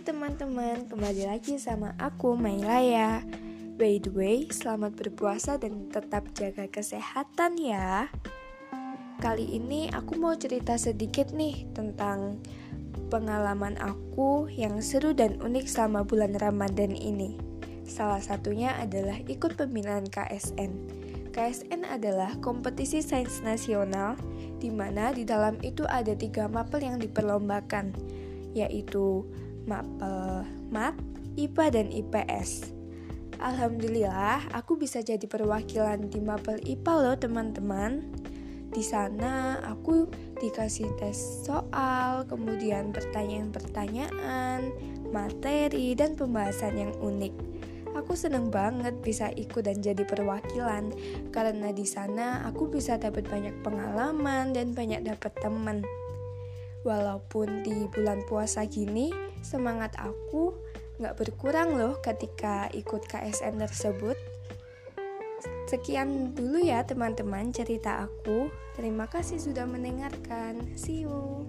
teman-teman, kembali lagi sama aku Mailaya By the way, selamat berpuasa dan tetap jaga kesehatan ya. Kali ini aku mau cerita sedikit nih tentang pengalaman aku yang seru dan unik selama bulan Ramadan ini. Salah satunya adalah ikut pembinaan KSN KSN adalah kompetisi sains nasional di mana di dalam itu ada tiga mapel yang diperlombakan yaitu mapel mat, IPA dan IPS. Alhamdulillah, aku bisa jadi perwakilan di mapel IPA loh teman-teman. Di sana aku dikasih tes soal, kemudian pertanyaan-pertanyaan, materi, dan pembahasan yang unik. Aku seneng banget bisa ikut dan jadi perwakilan karena di sana aku bisa dapat banyak pengalaman dan banyak dapat teman. Walaupun di bulan puasa gini, semangat aku gak berkurang loh ketika ikut KSN tersebut. Sekian dulu ya teman-teman cerita aku. Terima kasih sudah mendengarkan. See you.